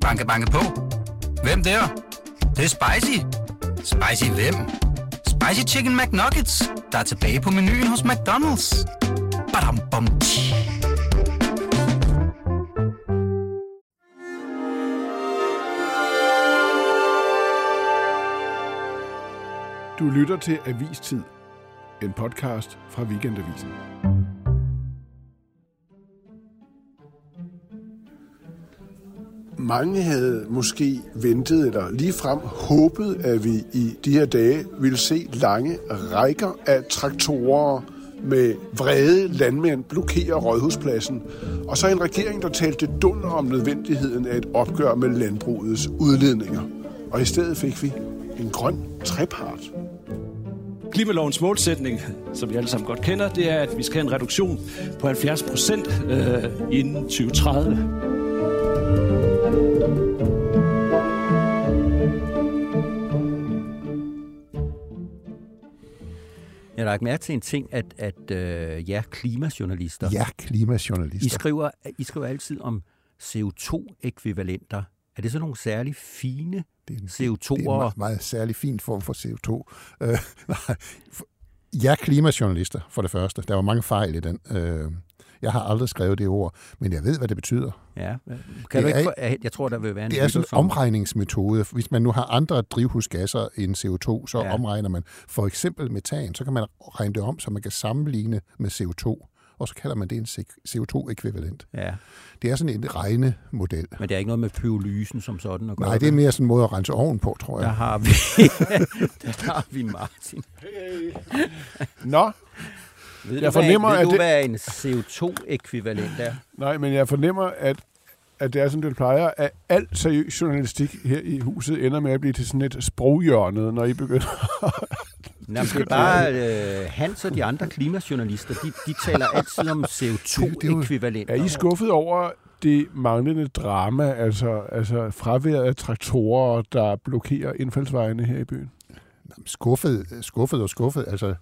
Banke, banke på. Hvem der? Det, det er spicy. Spicy hvem? Spicy Chicken McNuggets, der er tilbage på menuen hos McDonald's. Badum, bom, tji. Du lytter til Avistid, en podcast fra Weekendavisen. Mange havde måske ventet eller ligefrem håbet, at vi i de her dage ville se lange rækker af traktorer med vrede landmænd blokere Rådhuspladsen, og så en regering, der talte dunder om nødvendigheden af et opgør med landbrugets udledninger. Og i stedet fik vi en grøn trepart. Klimalovens målsætning, som vi alle sammen godt kender, det er, at vi skal have en reduktion på 70 procent øh, inden 2030. Jeg har lagt mærke til en ting, at, at øh, ja, klimajournalister, Ja, klimajournalister. I, skriver, I skriver altid om CO2-ekvivalenter. Er det så nogle særlig fine det er en, CO2'ere? Det er en meget, meget særlig fin form for CO2. Øh, nej, for- ja, klimajournalister, for det første. Der var mange fejl i den. Øh, jeg har aldrig skrevet det ord, men jeg ved, hvad det betyder. Ja, kan Det du ikke er- for, jeg tror, der vil være en Det er sådan en omregningsmetode. Hvis man nu har andre drivhusgasser end CO2, så Ja. omregner man for eksempel metan, så kan man regne det om, så man kan sammenligne med CO2, og så kalder man det en CO2-ekvivalent. Ja, Det er sådan en regnemodel. men det er ikke noget med pyrolysen som sådan at gøre. Nej, det er mere sådan en måde at rense oven på, tror Der jeg. har vi, der har vi Martin. Nå, Ved Jeg du, hvad, fornemmer, ved at du, det- hvad en CO2-ekvivalent er? nej, men jeg fornemmer, at, at det er som det plejer, at al seriøs journalistik her i huset ender med at blive til sådan et sproghjørnet, når I begynder. Nå, det er bare øh, Hans og de andre klimajournalister, de, de taler altid om CO2-ekvivalenter. Er I skuffet over det manglende drama, altså, altså fraværet af traktorer, der blokerer indfaldsvejene her i byen? Skuffet, skuffet og skuffet. Altså,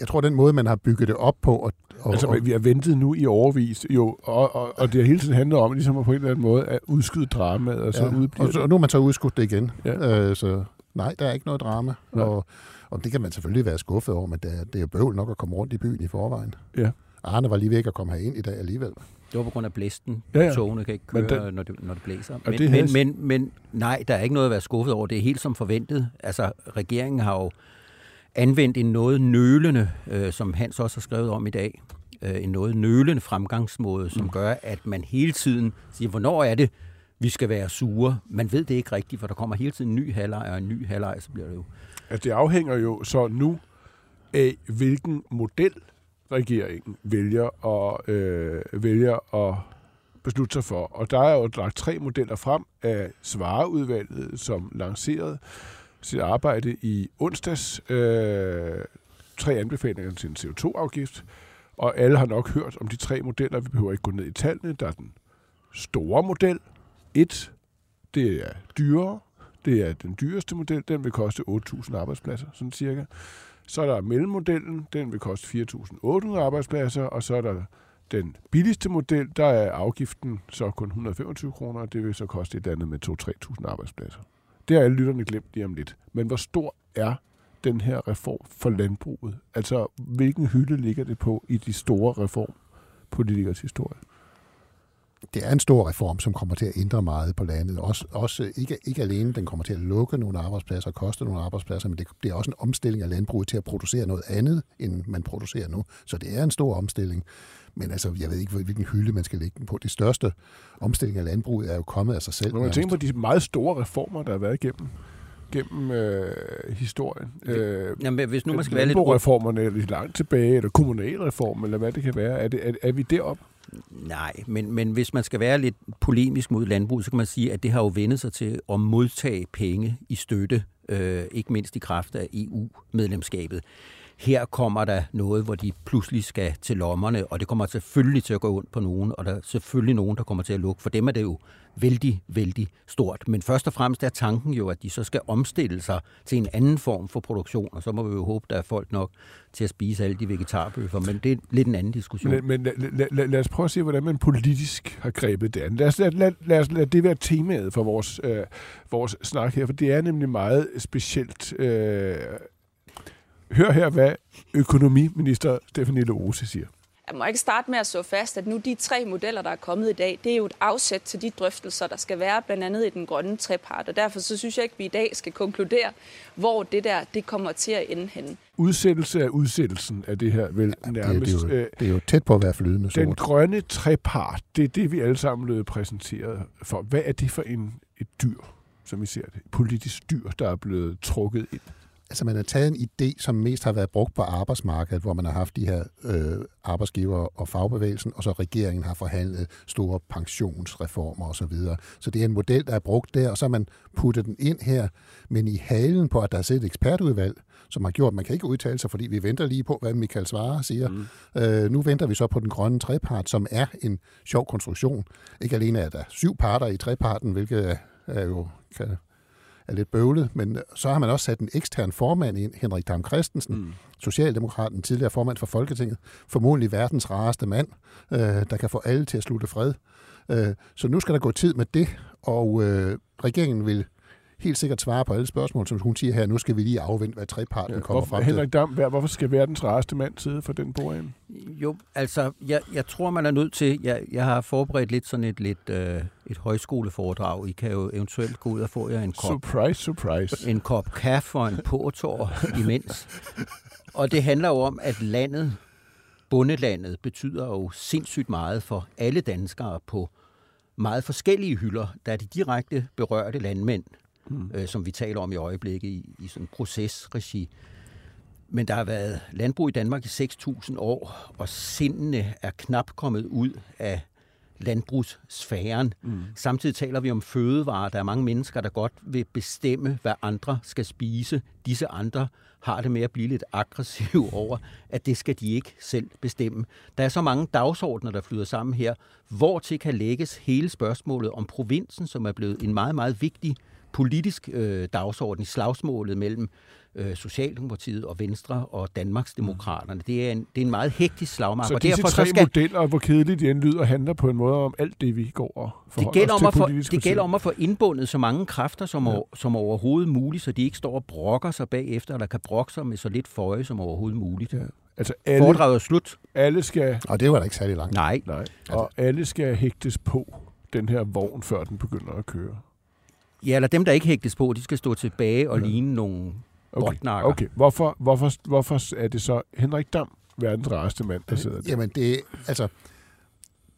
jeg tror, den måde, man har bygget det op på, og, og, Altså, og vi har ventet nu i overvis, jo, og, og, og det har hele tiden handlet om, ligesom at på en eller anden måde at udskyde dramaet, og så ja, udbliver og, så, og nu har man så udskudt det igen. Ja. Øh, så nej, der er ikke noget drama. Nej. Og, og det kan man selvfølgelig være skuffet over, men det er, det er jo bøvl nok at komme rundt i byen i forvejen. Ja. Arne var lige væk at komme herind i dag alligevel. Det var på grund af blæsten. Ja, Ja. Togene kan ikke Men køre, den- når, det, når det blæser. Men, det men, men, men nej, der er ikke noget at være skuffet over. Det er helt som forventet. Altså, regeringen har jo anvendt en noget nølende, øh, som Hans også har skrevet om i dag, øh, en noget nølende fremgangsmåde, som mm. gør, at man hele tiden siger, hvornår er det, vi skal være sure. Man ved det ikke rigtigt, for der kommer hele tiden en ny halvleg, og en ny halvleg, så bliver det jo... Altså, det afhænger jo så nu af, hvilken model regeringen vælger at, øh, vælger at beslutte sig for. Og der er jo lagt tre modeller frem af Svareudvalget, som lancerede sit arbejde i onsdags. Øh, tre anbefalinger til en CO2-afgift. Og alle har nok hørt om de tre modeller. Vi behøver ikke gå ned i tallene. Der er den store model. Et, det er dyrere. Det er den dyreste model. Den vil koste 8.000 arbejdspladser, sådan cirka. Så er der mellemmodellen. Den vil koste 4.800 arbejdspladser. Og så er der den billigste model. Der er afgiften så kun 125 kroner. og Det vil så koste et andet med 2-3.000 arbejdspladser. Det har alle lytterne glemt lige om lidt. Men hvor stor er den her reform for landbruget? Altså, hvilken hylde ligger det på i de store reformpolitikers historie? Det er en stor reform, som kommer til at ændre meget på landet. Også, også ikke, ikke alene, den kommer til at lukke nogle arbejdspladser og koste nogle arbejdspladser, men det bliver også en omstilling af landbruget til at producere noget andet, end man producerer nu. Så det er en stor omstilling. Men altså, jeg ved ikke, hvilken hylde man skal lægge den på. Det største omstilling af landbruget er jo kommet af sig selv. Når man tænker på de meget store reformer, der har været igennem gennem øh, historien. Øh, Jamen, hvis nu man skal være lidt... landboreformerne er lidt langt tilbage, eller kommunalreform, eller hvad det kan være. Er, det, er, er vi deroppe? Nej, men, men hvis man skal være lidt polemisk mod landbrug, så kan man sige, at det har jo vendet sig til at modtage penge i støtte, øh, ikke mindst i kraft af EU-medlemskabet her kommer der noget, hvor de pludselig skal til lommerne, og det kommer selvfølgelig til at gå ondt på nogen, og der er selvfølgelig nogen, der kommer til at lukke. For dem er det jo vældig, vældig stort. Men først og fremmest er tanken jo, at de så skal omstille sig til en anden form for produktion, og så må vi jo håbe, der er folk nok til at spise alle de vegetarbøffer, men det er lidt en anden diskussion. Men, men lad, lad, lad, lad os prøve at se, hvordan man politisk har grebet det an. Lad os lad, lad, lad, lad det være temaet for vores, øh, vores snak her, for det er nemlig meget specielt. Øh, hør her, hvad økonomiminister Stefanie Lose siger. Jeg må ikke starte med at slå fast, at nu de tre modeller, der er kommet i dag, det er jo et afsæt til de drøftelser, der skal være blandt andet i den grønne trepart. Og derfor så synes jeg ikke, at vi i dag skal konkludere, hvor det der det kommer til at ende henne. Udsættelse af udsættelsen af det her vel Ja, nærmest. det, er jo, øh, det er jo tæt på at være flydende Den sort. grønne trepart, det er det, vi alle sammen blevet præsenteret for. Hvad er det for en, et dyr, som vi ser det? Et politisk dyr, der er blevet trukket ind. Altså man har taget en idé, som mest har været brugt på arbejdsmarkedet, hvor man har haft de her øh, arbejdsgiver og fagbevægelsen, og så regeringen har forhandlet store pensionsreformer osv. Så, så det er en model, der er brugt der, og så har man puttet den ind her, men i halen på, at der er siddet et ekspertudvalg, som har gjort, at man kan ikke udtale sig, fordi vi venter lige på, hvad Michael Svare siger. Mm. Øh, nu venter vi så på den grønne trepart, som er en sjov konstruktion. Ikke alene er der syv parter i treparten, hvilket er, jo kan, er lidt bøvlet, men så har man også sat en ekstern formand ind, Henrik Dam Christensen, mm. Socialdemokraten, tidligere formand for Folketinget, formodentlig verdens rareste mand, øh, der kan få alle til at slutte fred. Øh, så nu skal der gå tid med det, og øh, regeringen vil helt sikkert svare på alle spørgsmål, som hun siger her. Nu skal vi lige afvente, hvad treparten ja, kommer Hvorfor, frem til. Henrik Dam, hvorfor skal verdens rareste mand sidde for den bordende? Jo, altså, jeg, jeg tror, man er nødt til... Jeg, jeg har forberedt lidt sådan et, lidt, øh, et højskoleforedrag. I kan jo eventuelt gå ud og få jer en kop, Surprise, surprise. en kop kaffe og en portor imens. Og det handler jo om, at landet, bundelandet, betyder jo sindssygt meget for alle danskere på meget forskellige hylder. Der er de direkte berørte landmænd, mm. øh, som vi taler om i øjeblikket i, i sådan en procesregi. Men der har været landbrug i Danmark i 6.000 år, og sindene er knap kommet ud af landbrugssfæren. Mm. Samtidig taler vi om fødevarer. Der er mange mennesker, der godt vil bestemme, hvad andre skal spise. Disse andre har det med at blive lidt aggressive over, at det skal de ikke selv bestemme. Der er så mange dagsordner, der flyder sammen her, hvor til kan lægges hele spørgsmålet om provinsen, som er blevet en meget, meget vigtig politisk øh, dagsorden i slagsmålet mellem øh, Socialdemokratiet og Venstre og Danmarksdemokraterne. Det er en, det er en meget hektisk slagmark. Så og disse derfor tre så skal, modeller, hvor kedeligt de end lyder, handler på en måde om alt det, vi går og det forholder gælder, os om at til få, det gælder om at få indbundet så mange kræfter som, ja. som overhovedet muligt, så de ikke står og brokker sig bagefter, eller kan brokke sig med så lidt føje som overhovedet muligt. Ja. Altså alle, Foredraget er slut. alle skal, Og det var da ikke særlig langt. Nej. nej, og alle skal hægtes på den her vogn, før den begynder at køre. Ja, eller dem, der ikke hægtes på, de skal stå tilbage og ja. ligne nogle Okay, okay. Hvorfor, hvorfor, hvorfor er det så Henrik Dam, verdens rareste mand, der sidder der? Jamen, det, altså,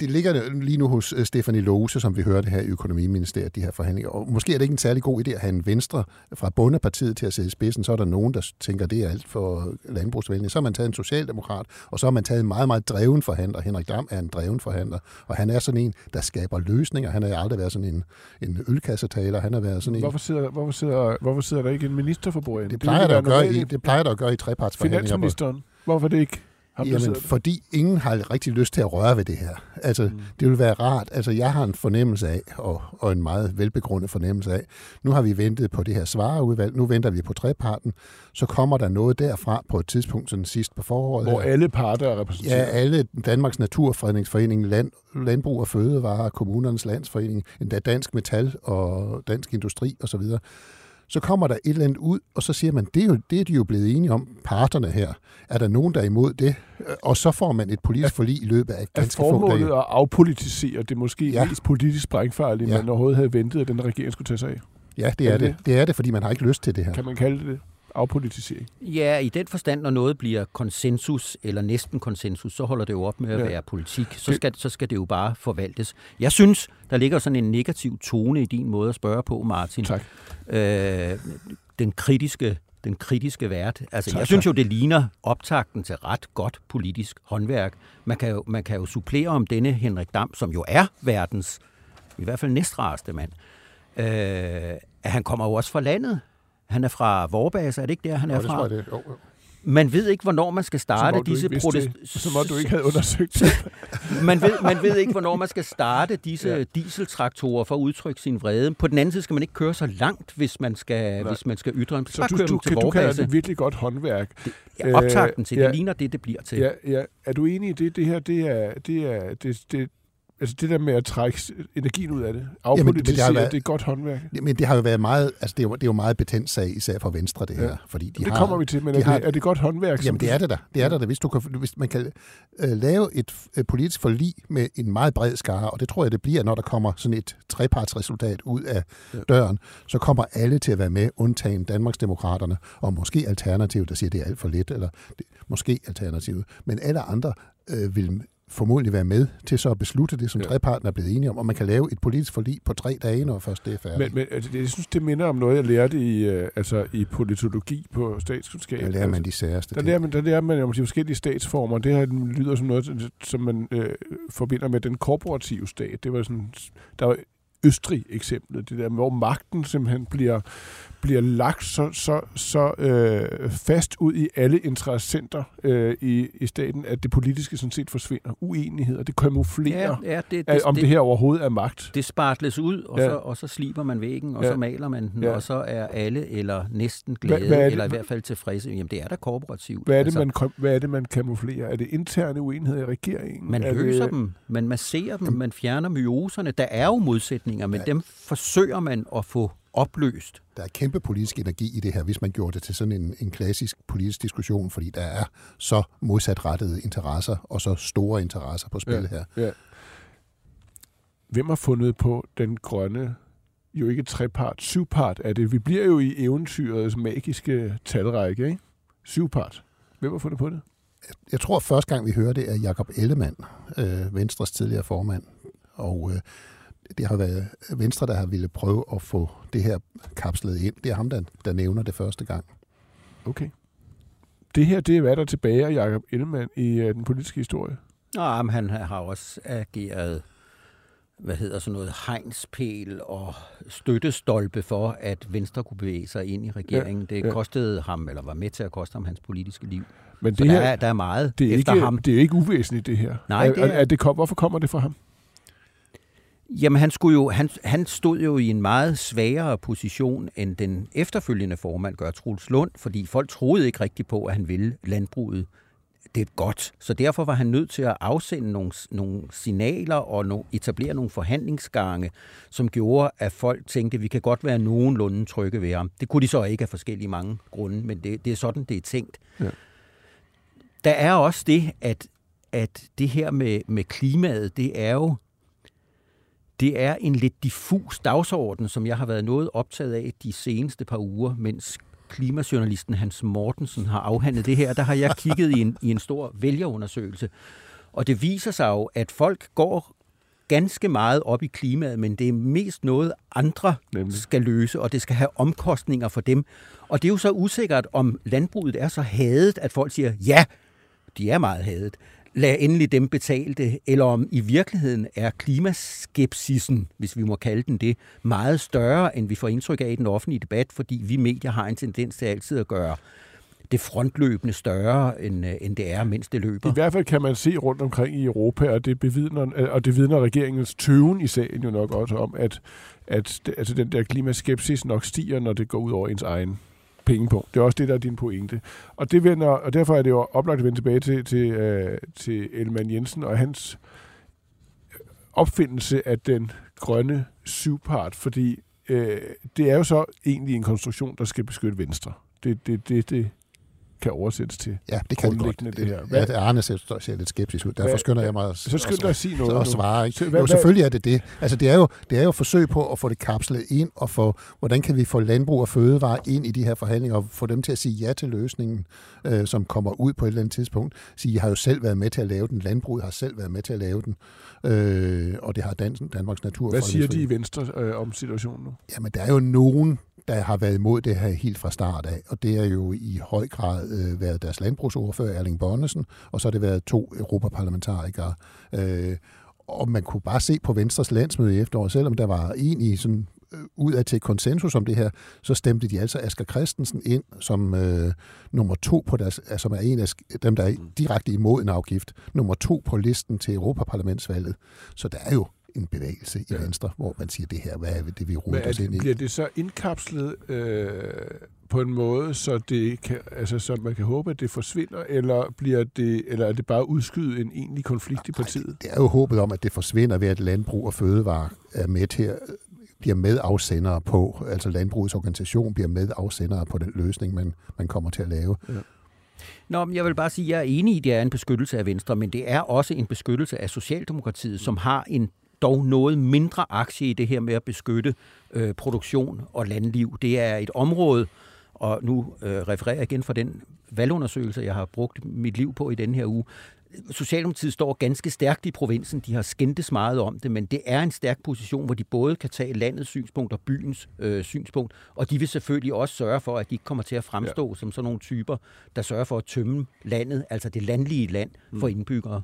det ligger lige nu hos øh, Stefanie Lose, som vi hørte her i Økonomiministeriet, de her forhandlinger. Og måske er det ikke en særlig god idé at have en venstre fra bundepartiet til at sidde i spidsen. Så er der nogen, der tænker, det er alt for landbrugsvenligt. Så har man taget en socialdemokrat, og så har man taget en meget, meget dreven forhandler. Henrik Dam er en dreven forhandler, og han er sådan en, der skaber løsninger. Han har aldrig været sådan en, en ølkassetaler. Han har været sådan en... Hvorfor sidder, hvorfor, sidder, hvorfor sidder der ikke en minister for bordet? Det plejer, der at gøre i, det plejer der at gøre i trepartsforhandlinger. Finansministeren. Hvorfor det ikke Jamen, fordi ingen har rigtig lyst til at røre ved det her. Altså, mm. det vil være rart. Altså, jeg har en fornemmelse af, og, og en meget velbegrundet fornemmelse af, nu har vi ventet på det her svareudvalg, nu venter vi på treparten, så kommer der noget derfra på et tidspunkt, sådan sidst på foråret. Hvor her. alle parter er repræsenteret. Ja, alle Danmarks Naturfredningsforening, Land, Landbrug og Fødevare, Kommunernes Landsforening, endda Dansk Metal og Dansk Industri osv., så kommer der et eller andet ud, og så siger man, det er, jo, det er de jo blevet enige om, parterne her. Er der nogen, der er imod det? Og så får man et politisk forlig i løbet af ganske få formålet dage. at afpolitisere det måske Ja. mest politisk sprængfarlige, ja. man overhovedet havde ventet, at den regering skulle tage sig af? Ja, det Er er det det. Det er det, fordi man har ikke lyst til det her. Kan man kalde det det? Afpolitisering. Ja, i den forstand, når noget bliver konsensus eller næsten konsensus, så holder det jo op med at Ja. være politik. Så skal, så skal det jo bare forvaltes. Jeg synes, der ligger sådan en negativ tone i din måde at spørge på, Martin. Tak. Øh, den kritiske den kritiske vært. Altså, Tak, jeg synes jo, det ligner optakten til ret godt politisk håndværk. Man kan jo, man kan jo supplere om denne Henrik Dam, som jo er verdens, i hvert fald næstrareste mand, øh, at han kommer jo også fra landet. Han er fra Vorbase, er det ikke der, han er Og det fra? jeg, det. Jo, jo. Man ved ikke, hvornår man skal starte Som disse ikke vidste protest... det. Som om du ikke havde undersøgt det. man, ved, man ved ikke, hvornår man skal starte disse Ja. ja. dieseltraktorer for at udtrykke sin vrede. På den anden side skal man ikke køre så langt, hvis man skal, hvis man skal ytre en Så du, du, kan, du kalder det virkelig godt håndværk. Ja, optakten til Øh, det ja. ligner det, det bliver til. Ja, ja. Er du enig i det? Det her, det er, det er, det, det, altså det der med at trække energien ud af det. men det Afpolitisere, været- det er godt håndværk. Men det har jo været meget, altså det er jo, det er jo meget betændt sag, især for Venstre, det her. Ja. Fordi de Det har, kommer vi til, men de er, har- det, er det godt håndværk? Jamen det er det da. Det er det da. Hvis, du kan, hvis man kan øh, lave et øh, politisk forlig med en meget bred skare, og det tror jeg, det bliver, når der kommer sådan et trepartsresultat ud af Ja. døren, så kommer alle til at være med, undtagen Danmarksdemokraterne, og måske Alternativet, der siger, det er alt for lidt, eller det, måske Alternativet. Men alle andre øh, vil formodentlig være med til så at beslutte det, som Ja. treparten er blevet enige om, og man kan lave et politisk forlig på tre dage, når først det er færdigt. Men, men altså, jeg synes, det minder om noget, jeg lærte i, øh, altså, i politologi på statskundskab. Der lærer man altså, de særste der lærer man, der lærer man om de forskellige statsformer. Det her lyder som noget, som man øh, forbinder med den korporative stat. Det var sådan, der var Østrig eksemplet, det der, hvor magten simpelthen bliver, bliver lagt så, så, så øh, fast ud i alle interessenter øh, i, i staten, at det politiske sådan set forsvinder. Uenigheder, det kamuflerer, ja, ja det, det, om det, det, her overhovedet er magt. det spartles ud, og, Ja. så, og så sliber man væggen, og Ja. så maler man den, Ja. og så er alle eller næsten glade, hvad er det- eller i hvert fald tilfredse. Jamen, det er da korporativt. Hvad er, det, altså, man, hvad er det, man kamuflerer? Er det interne uenigheder i regeringen? Man er løser det, dem, man masserer dem, man fjerner myoserne. Der er jo modsætninger, men Ja. dem forsøger man at få opløst. Der er kæmpe politisk energi i det her, hvis man gjorde det til sådan en, en klassisk politisk diskussion, fordi der er så modsatrettede interesser og så store interesser på spil Ja. her. Ja. Hvem har fundet på den grønne, jo ikke trepart, syvpart er det? Vi bliver jo i eventyrets magiske talrække, ikke? Syvpart. Hvem har fundet på det? Jeg tror, at første gang vi hører det er Jakob Ellemann, øh, Venstres tidligere formand. Og øh, det har været Venstre, der har ville prøve at få det her kapslet ind. Det er ham, der, der nævner det første gang. Okay. Det her, det er hvad der er tilbage af Jacob Ellemann i uh, den politiske historie. Nå, men han har også ageret hvad hedder sådan noget, hegnspæl og støttestolpe for, at Venstre kunne bevæge sig ind i regeringen. Det ja. kostede ham, eller var med til at koste ham hans politiske liv. Men Så det der, her, er, der er meget det er, efter ikke, ham. det er ikke uvæsentligt, det her. Nej, det er- er, er det kom, hvorfor kommer det fra ham? Jamen, han, skulle jo, han, han stod jo i en meget svagere position end den efterfølgende formand gør, Truls Lund, fordi folk troede ikke rigtigt på, at han ville landbruget det er godt. Så derfor var han nødt til at afsende nogle, nogle signaler og no, etablere nogle forhandlingsgange, som gjorde, at folk tænkte, at vi kan godt være nogenlunde trygge ved ham. Det kunne de så ikke af forskellige mange grunde, men det, det er sådan, det er tænkt. Ja. Der er også det, at, at det her med, med klimaet, det er jo det er en lidt diffus dagsorden, som jeg har været noget optaget af de seneste par uger, mens klimajournalisten Hans Mortensen har afhandlet det her. Der har jeg kigget i en, i en stor vælgerundersøgelse, og det viser sig jo, at folk går ganske meget op i klimaet, men det er mest noget, andre Nemlig. skal løse, og det skal have omkostninger for dem. Og det er jo så usikkert, om landbruget er så hadet, at folk siger, ja, de er meget hadet. Lad endelig dem betale det, eller om i virkeligheden er klimaskepsisen, hvis vi må kalde den det, meget større, end vi får indtryk af i den offentlige debat, fordi vi medier har en tendens til altid at gøre det frontløbende større, end, øh, end det er, mens det løber. I hvert fald kan man se rundt omkring i Europa, og det, bevidner, øh, og det vidner regeringens tøven i sagen jo nok også om, at, at altså den der klimaskepsis nok stiger, når det går ud over ens egen pengepunkt. Det er også det, der er din pointe. Og, det vender, og derfor er det jo oplagt at vende tilbage til, til, øh, til Elman Jensen og hans opfindelse af den grønne syvpart, fordi øh, det er jo så egentlig en konstruktion, der skal beskytte Venstre. Det det, det, det kan oversættes til. Ja, det kan det godt. Det her. Ja, Hvad- det Arne ser, ser lidt skeptisk ud. Derfor Hvad- skynder jeg mig at, Så skynd dig at sige noget nu. svare. Ikke? Så hvad- jo, selvfølgelig er det det. Altså, det er jo, det er jo forsøg på at få det kapslet ind, og få, hvordan kan vi få landbrug og fødevare ind i de her forhandlinger, og få dem til at sige ja til løsningen, øh, som kommer ud på et eller andet tidspunkt. Sige, jeg har jo selv været med til at lave den, landbruget har selv været med til at lave den, øh, og det har Dan- Danmarks Natur. Hvad siger de i Venstre øh, om situationen nu? Jamen, der er jo nogen, der har været imod det her helt fra start af, og det er jo i høj grad øh, været deres landbrugsordfører, Erling Bonnesen, og så har det været to europaparlamentarikere. Øh, og man kunne bare se på Venstres landsmøde i efteråret, selvom der var egentlig sådan øh, ud af til konsensus om det her, så stemte de altså Asger Christensen ind som øh, nummer to på deres, altså, som er en af dem, der er direkte imod en afgift, nummer to på listen til Europaparlamentsvalget. Så der er jo en bevægelse i ja. Venstre, hvor man siger, det her, hvad er det, vi roder os ind i? Bliver det så indkapslet øh, på en måde, så, det kan, altså, så man kan håbe, at det forsvinder, eller, bliver det, eller er det bare udskyde en egentlig konflikt i partiet? Nej, det er jo håbet om, at det forsvinder ved, at landbrug og fødevare er med til at bliver medafsendere på, altså landbrugets organisation bliver medafsendere på den løsning, man, man kommer til at lave. Ja. Nå, men jeg vil bare sige, at jeg er enig i, at det er en beskyttelse af Venstre, men det er også en beskyttelse af Socialdemokratiet, som har en dog noget mindre aktie i det her med at beskytte øh, produktion og landliv. Det er et område, og nu øh, refererer jeg igen fra den valgundersøgelse, jeg har brugt mit liv på i den her uge. Socialdemokratiet står ganske stærkt i provinsen. De har skændtes meget om det, men det er en stærk position, hvor de både kan tage landets synspunkt og byens øh, synspunkt, og de vil selvfølgelig også sørge for, at de ikke kommer til at fremstå ja. som sådan nogle typer, der sørger for at tømme landet, altså det landlige land, for mm. indbyggere.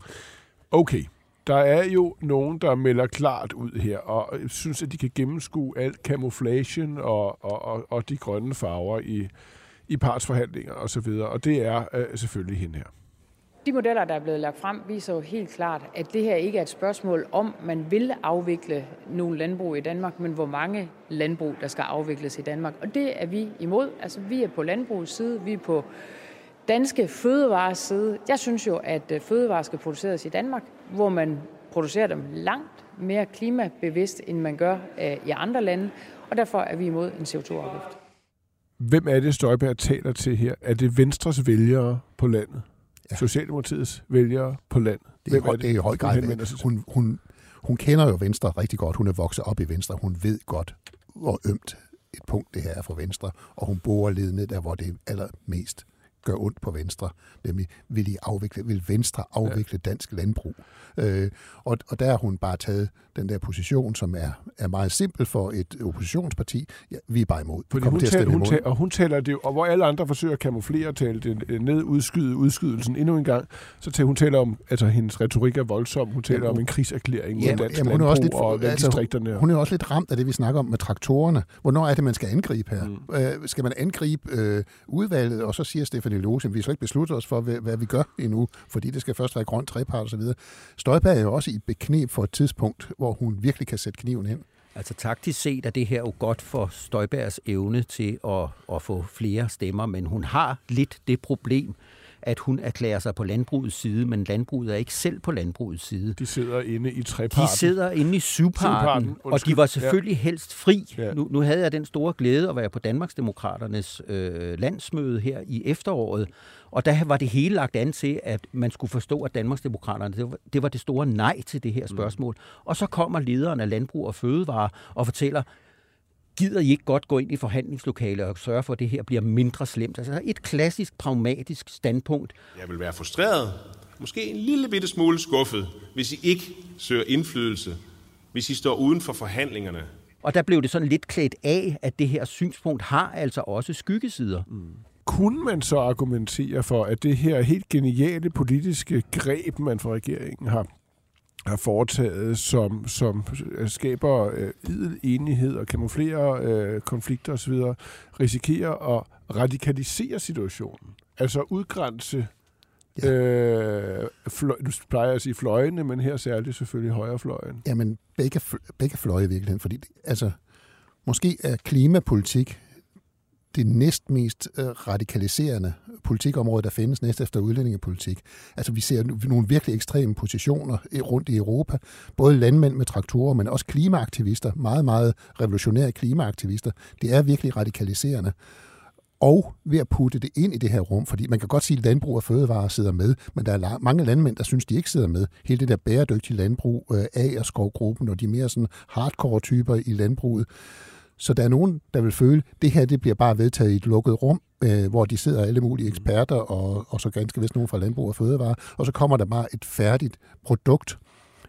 Okay, der er jo nogen, der melder klart ud her, og synes, at de kan gennemskue alt camouflation og, og, og, og de grønne farver i, i partsforhandlinger osv., og, og det er øh, selvfølgelig hende her. De modeller, der er blevet lagt frem, viser jo helt klart, at det her ikke er et spørgsmål om, man vil afvikle nogle landbrug i Danmark, men hvor mange landbrug, der skal afvikles i Danmark. Og det er vi imod. Altså, vi er på landbrugets side, vi er på danske fødevares side. Jeg synes jo, at øh, fødevarer skal produceres i Danmark, hvor man producerer dem langt mere klimabevidst, end man gør øh, i andre lande, og derfor er vi imod en CO2-afgift. Hvem er det, Støjberg taler til her? Er det Venstres vælgere på landet? Ja. Socialdemokratiets vælgere på landet? Det er, Hvem er det, det er i høj grad. Hun, hun, hun, hun kender jo Venstre rigtig godt. Hun er vokset op i Venstre. Hun ved godt, hvor ømt et punkt det her er for Venstre, og hun borer ledende der, hvor det er allermest gør ondt på Venstre, nemlig vil, I afvikle, vil Venstre afvikle ja. dansk landbrug. Øh, og, og der har hun bare taget den der position, som er, er meget simpel for et oppositionsparti. Ja, vi er bare imod. Fordi hun, taler, hun taler, og hun taler det, og hvor alle andre forsøger at kamuflere og tale det øh, ned, udskyde udskydelsen endnu en gang, så taler hun taler om, altså hendes retorik er voldsom, hun taler ja, om en kriserklæring ja, mod dansk jamen, hun er også lidt, og altså, hun er også lidt ramt af det, vi snakker om med traktorerne. Hvornår er det, man skal angribe her? Mm. Øh, skal man angribe øh, udvalget, og så siger Stefanie Lose, vi slet ikke besluttet os for, hvad, hvad vi gør endnu, fordi det skal først være grønt trepart osv. Støjberg er jo også i beknep for et tidspunkt, hvor hun virkelig kan sætte kniven ind. Altså taktisk set er det her jo godt for Støjbergs evne til at, at få flere stemmer, men hun har lidt det problem, at hun erklærer sig på landbrugets side, men landbruget er ikke selv på landbrugets side. De sidder inde i treparten. De sidder inde i syvparten, og de var selvfølgelig ja. helst fri. Ja. Nu, nu havde jeg den store glæde at være på Danmarksdemokraternes øh, landsmøde her i efteråret, og der var det hele lagt an til, at man skulle forstå, at Danmarksdemokraterne, det var, det var det store nej til det her mm. spørgsmål. Mm. Og så kommer lederen af Landbrug og Fødevare og fortæller, gider I ikke godt gå ind i forhandlingslokalet og sørge for, at det her bliver mindre slemt? Altså et klassisk pragmatisk standpunkt. Jeg vil være frustreret, måske en lille bitte smule skuffet, hvis I ikke søger indflydelse, hvis I står uden for forhandlingerne. Og der blev det sådan lidt klædt af, at det her synspunkt har altså også skyggesider. Mm. Kunne man så argumentere for, at det her helt geniale politiske greb, man fra regeringen har har foretaget, som, som skaber øh, idel enighed og kamuflerer øh, konflikter osv., risikerer at radikalisere situationen. Altså udgrænse Ja. Øh, fløj, du plejer at sige fløjene, men her særligt selvfølgelig højrefløjen. Jamen, begge, begge fløje i virkeligheden, fordi altså, måske er klimapolitik det næstmest øh, radikaliserende politikområde, der findes næst efter udlændingepolitik. Altså vi ser nogle virkelig ekstreme positioner rundt i Europa. Både landmænd med traktorer, men også klimaaktivister. Meget, meget revolutionære klimaaktivister. Det er virkelig radikaliserende og ved at putte det ind i det her rum, fordi man kan godt sige, at landbrug og fødevarer sidder med, men der er mange landmænd, der synes, de ikke sidder med. Hele det der bæredygtige landbrug, øh, A- og skovgruppen, og de mere sådan hardcore typer i landbruget, så der er nogen, der vil føle, at det her det bliver bare vedtaget i et lukket rum, øh, hvor de sidder alle mulige eksperter, og, og så ganske vist nogen fra landbrug og fødevare, og så kommer der bare et færdigt produkt.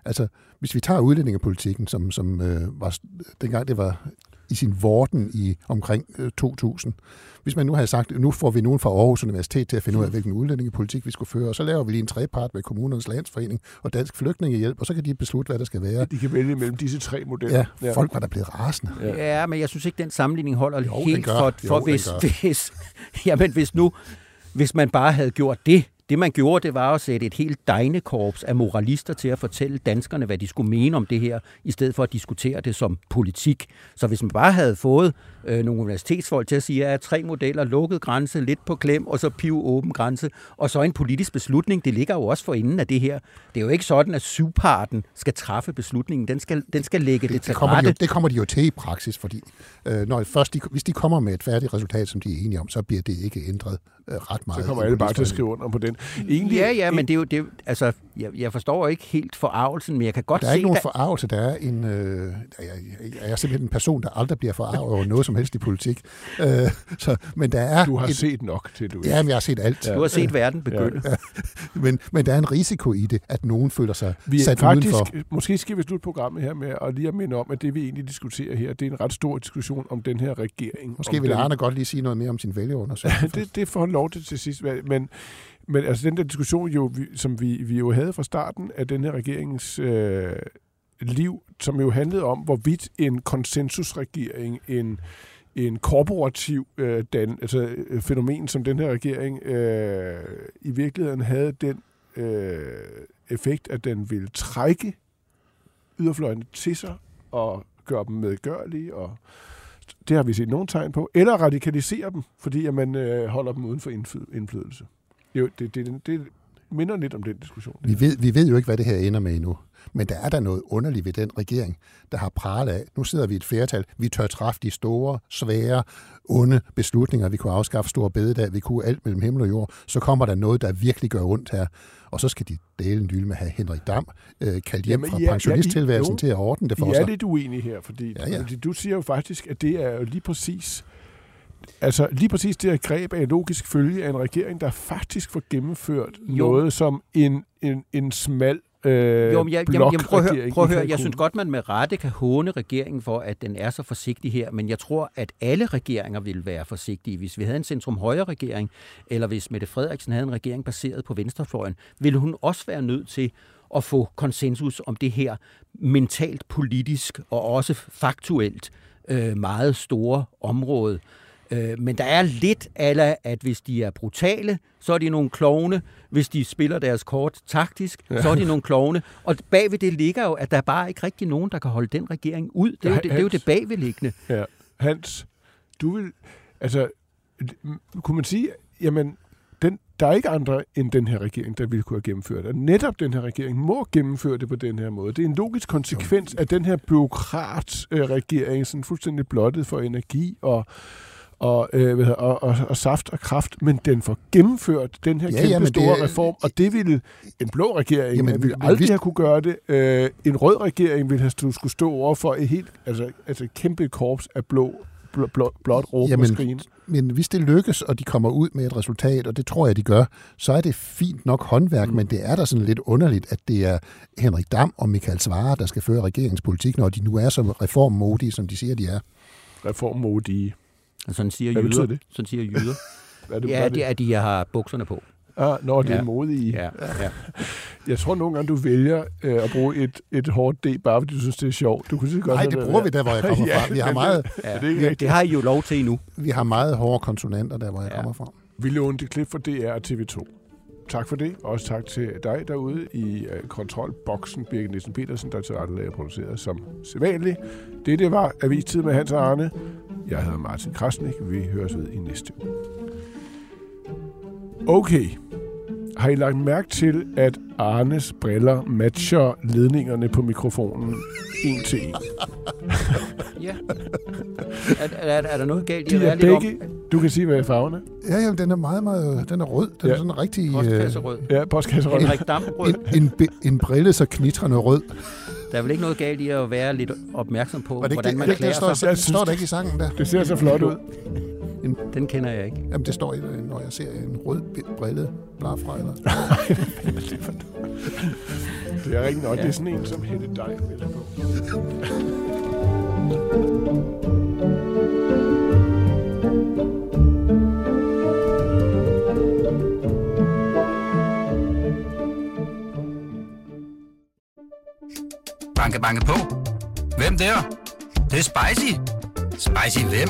Altså, hvis vi tager udlændingepolitikken, som, som øh, var, dengang det var i sin vorden i omkring øh, 2000. Hvis man nu havde sagt, nu får vi nogen fra Aarhus Universitet til at finde ud af, hvilken udlændingepolitik vi skulle føre, og så laver vi lige en trepart med kommunernes landsforening og Dansk Flygtningehjælp, og så kan de beslutte, hvad der skal være. De kan vælge mellem disse tre modeller. Ja, folk var der blevet rasende. Ja. ja, men jeg synes ikke, den sammenligning holder Jo, den helt gør. for, Jo, for den hvis, gør. hvis, jamen, hvis nu, hvis man bare havde gjort det, det man gjorde, det var at sætte et helt degnekorps af moralister til at fortælle danskerne, hvad de skulle mene om det her, i stedet for at diskutere det som politik. Så hvis man bare havde fået øh, nogle universitetsfolk til at sige, at tre modeller, lukket grænse, lidt på klem, og så piv åben grænse, og så en politisk beslutning, det ligger jo også for inden af det her. Det er jo ikke sådan, at syvparten skal træffe beslutningen. Den skal, den skal lægge det, det til Det kommer, de rette. jo, det kommer de jo til i praksis, fordi øh, når først de, hvis de kommer med et færdigt resultat, som de er enige om, så bliver det ikke ændret øh, ret meget. Så kommer alle bare til at skrive under på den. Egentlig, Ja, ja, men det er jo, det altså, jeg, jeg forstår ikke helt forarvelsen, men jeg kan godt Der er se, ikke nogen der- forarvelse. Der er en... Øh, jeg, jeg, jeg er simpelthen en person, der aldrig bliver forarvet over noget som helst i politik. Øh, så, men der er... Du har et, set nok til, du Ja, men jeg har set alt. du har set verden begynde. Ja. Men, men der er en risiko i det, at nogen føler sig Vi er sat faktisk, udenfor. måske skal vi slutte programmet her med at lige at minde om, at det vi egentlig diskuterer her, det er en ret stor diskussion om den her regering. Måske vil den, Arne godt lige sige noget mere om sin vælgerundersøgelse. det, det får han lov til til sidst. Men, men altså den der diskussion, jo, vi, som vi, vi jo havde fra starten af den her regeringens øh, liv, som jo handlede om, hvorvidt en konsensusregering, en, en korporativ øh, dan, altså, øh, fænomen som den her regering, øh, i virkeligheden havde den øh, effekt, at den ville trække yderfløjene til sig og gøre dem medgørlige, og det har vi set nogle tegn på, eller radikalisere dem, fordi at man øh, holder dem uden for indflydelse. Jo, det, det, det minder lidt om den diskussion. Vi ved, vi ved jo ikke, hvad det her ender med endnu. Men der er der noget underligt ved den regering, der har pralet af. Nu sidder vi i et flertal. Vi tør træffe de store, svære, onde beslutninger. Vi kunne afskaffe store bededag. Vi kunne alt mellem himmel og jord. Så kommer der noget, der virkelig gør ondt her. Og så skal de dele en med have Henrik Dam øh, kaldt hjem Jamen, fra ja, ja, pensionisttilværelsen I- til at ordne det for er sig. lidt uenige her, fordi, Ja, ja. du siger jo faktisk, at det er jo lige præcis altså lige præcis det her greb en logisk følge af en regering, der faktisk får gennemført Jo. noget som en, en, en smal øh, Jo, men jeg, jamen, jamen, prøv at høre, prøv at høre. jeg synes godt, man med rette kan håne regeringen for, at den er så forsigtig her, men jeg tror, at alle regeringer ville være forsigtige. Hvis vi havde en centrum-højre-regering, eller hvis Mette Frederiksen havde en regering baseret på venstrefløjen, ville hun også være nødt til at få konsensus om det her mentalt, politisk og også faktuelt øh, meget store område. Øh, men der er lidt ala, at hvis de er brutale, så er de nogle klovne. Hvis de spiller deres kort taktisk, ja. så er de nogle klovne. Og bagved det ligger jo, at der er bare ikke rigtig nogen, der kan holde den regering ud. Det er jo det, det, er jo det bagvedliggende. Ja. Hans, du vil... Altså, kunne man sige, jamen, den, der er ikke andre end den her regering, der ville kunne have gennemført det. Netop den her regering må gennemføre det på den her måde. Det er en logisk konsekvens af den her byråkrat-regering, sådan fuldstændig blottet for energi og, og, øh, hvad hedder, og, og, og saft og kraft, men den får gennemført den her Ja, kæmpe ja, men store det- reform, og det ville en blå regering Jamen, jamen, ville aldrig hvis- have kunne gøre det. Øh, en rød regering ville have skulle stå over for et helt, altså, altså et kæmpe korps af blå, blå, blå, blåt råb Jamen, og skrigen. Men hvis det lykkes, og de kommer ud med et resultat, og det tror jeg, de gør, så er det fint nok håndværk, mm. men det er da sådan lidt underligt, at det er Henrik Dam og Michael Svare, der skal føre regeringspolitik, når de nu er så reformmodige, som de siger, de er. Reformmodige. Sådan siger Hvad jyder. det? Sådan siger jyder. Hvad er det, Ja, er det er, at de har bukserne på. Ah, når det Ja. er modige. Ja, ja. Jeg tror nogle gange, du vælger øh, at bruge et, et hårdt D, bare fordi du synes, det er sjovt. Du kunne sige godt Nej, det være. bruger vi der, hvor jeg kommer Ja, fra. Vi har, meget, ja. Er det ikke det, rigtigt? det har I jo lov til endnu. vi har meget hårde konsonanter der, hvor jeg Ja. kommer fra. Vi lånte klip fra DR og TV2. Tak for det. Også tak til dig derude i øh, kontrolboksen, Birgit Nielsen Petersen, der til rette produceret som sædvanligt. Det, det var Avistid med Hans og Arne. Jeg hedder Martin Krasnik. Vi høres ved i næste uge. Okay. Har I lagt mærke til, at Arnes briller matcher ledningerne på mikrofonen en til en? Ja. Er, er, er der noget galt i De at er være lidt om? begge... Du kan sige, hvad er farverne? Ja, jamen, den er meget, meget, den er rød. Den Ja. er sådan rigtig... Øh, Postkasserød. Ja, postkasserød. En, en, be- en brille så knitrende rød. Der er vel ikke noget galt i at være lidt opmærksom på, det hvordan det, man det, det klæder står, sig. Synes, står der ikke i sangen der? Det ser så flot ud. En, den kender jeg ikke. Jamen, det står i når jeg ser en rød brille brillet blafrejler. det er rigtig nok. Ja. Det er sådan en, som hedder dig, vil jeg på. Banke, banke på. Hvem der? Det, det er spicy. Spicy hvem?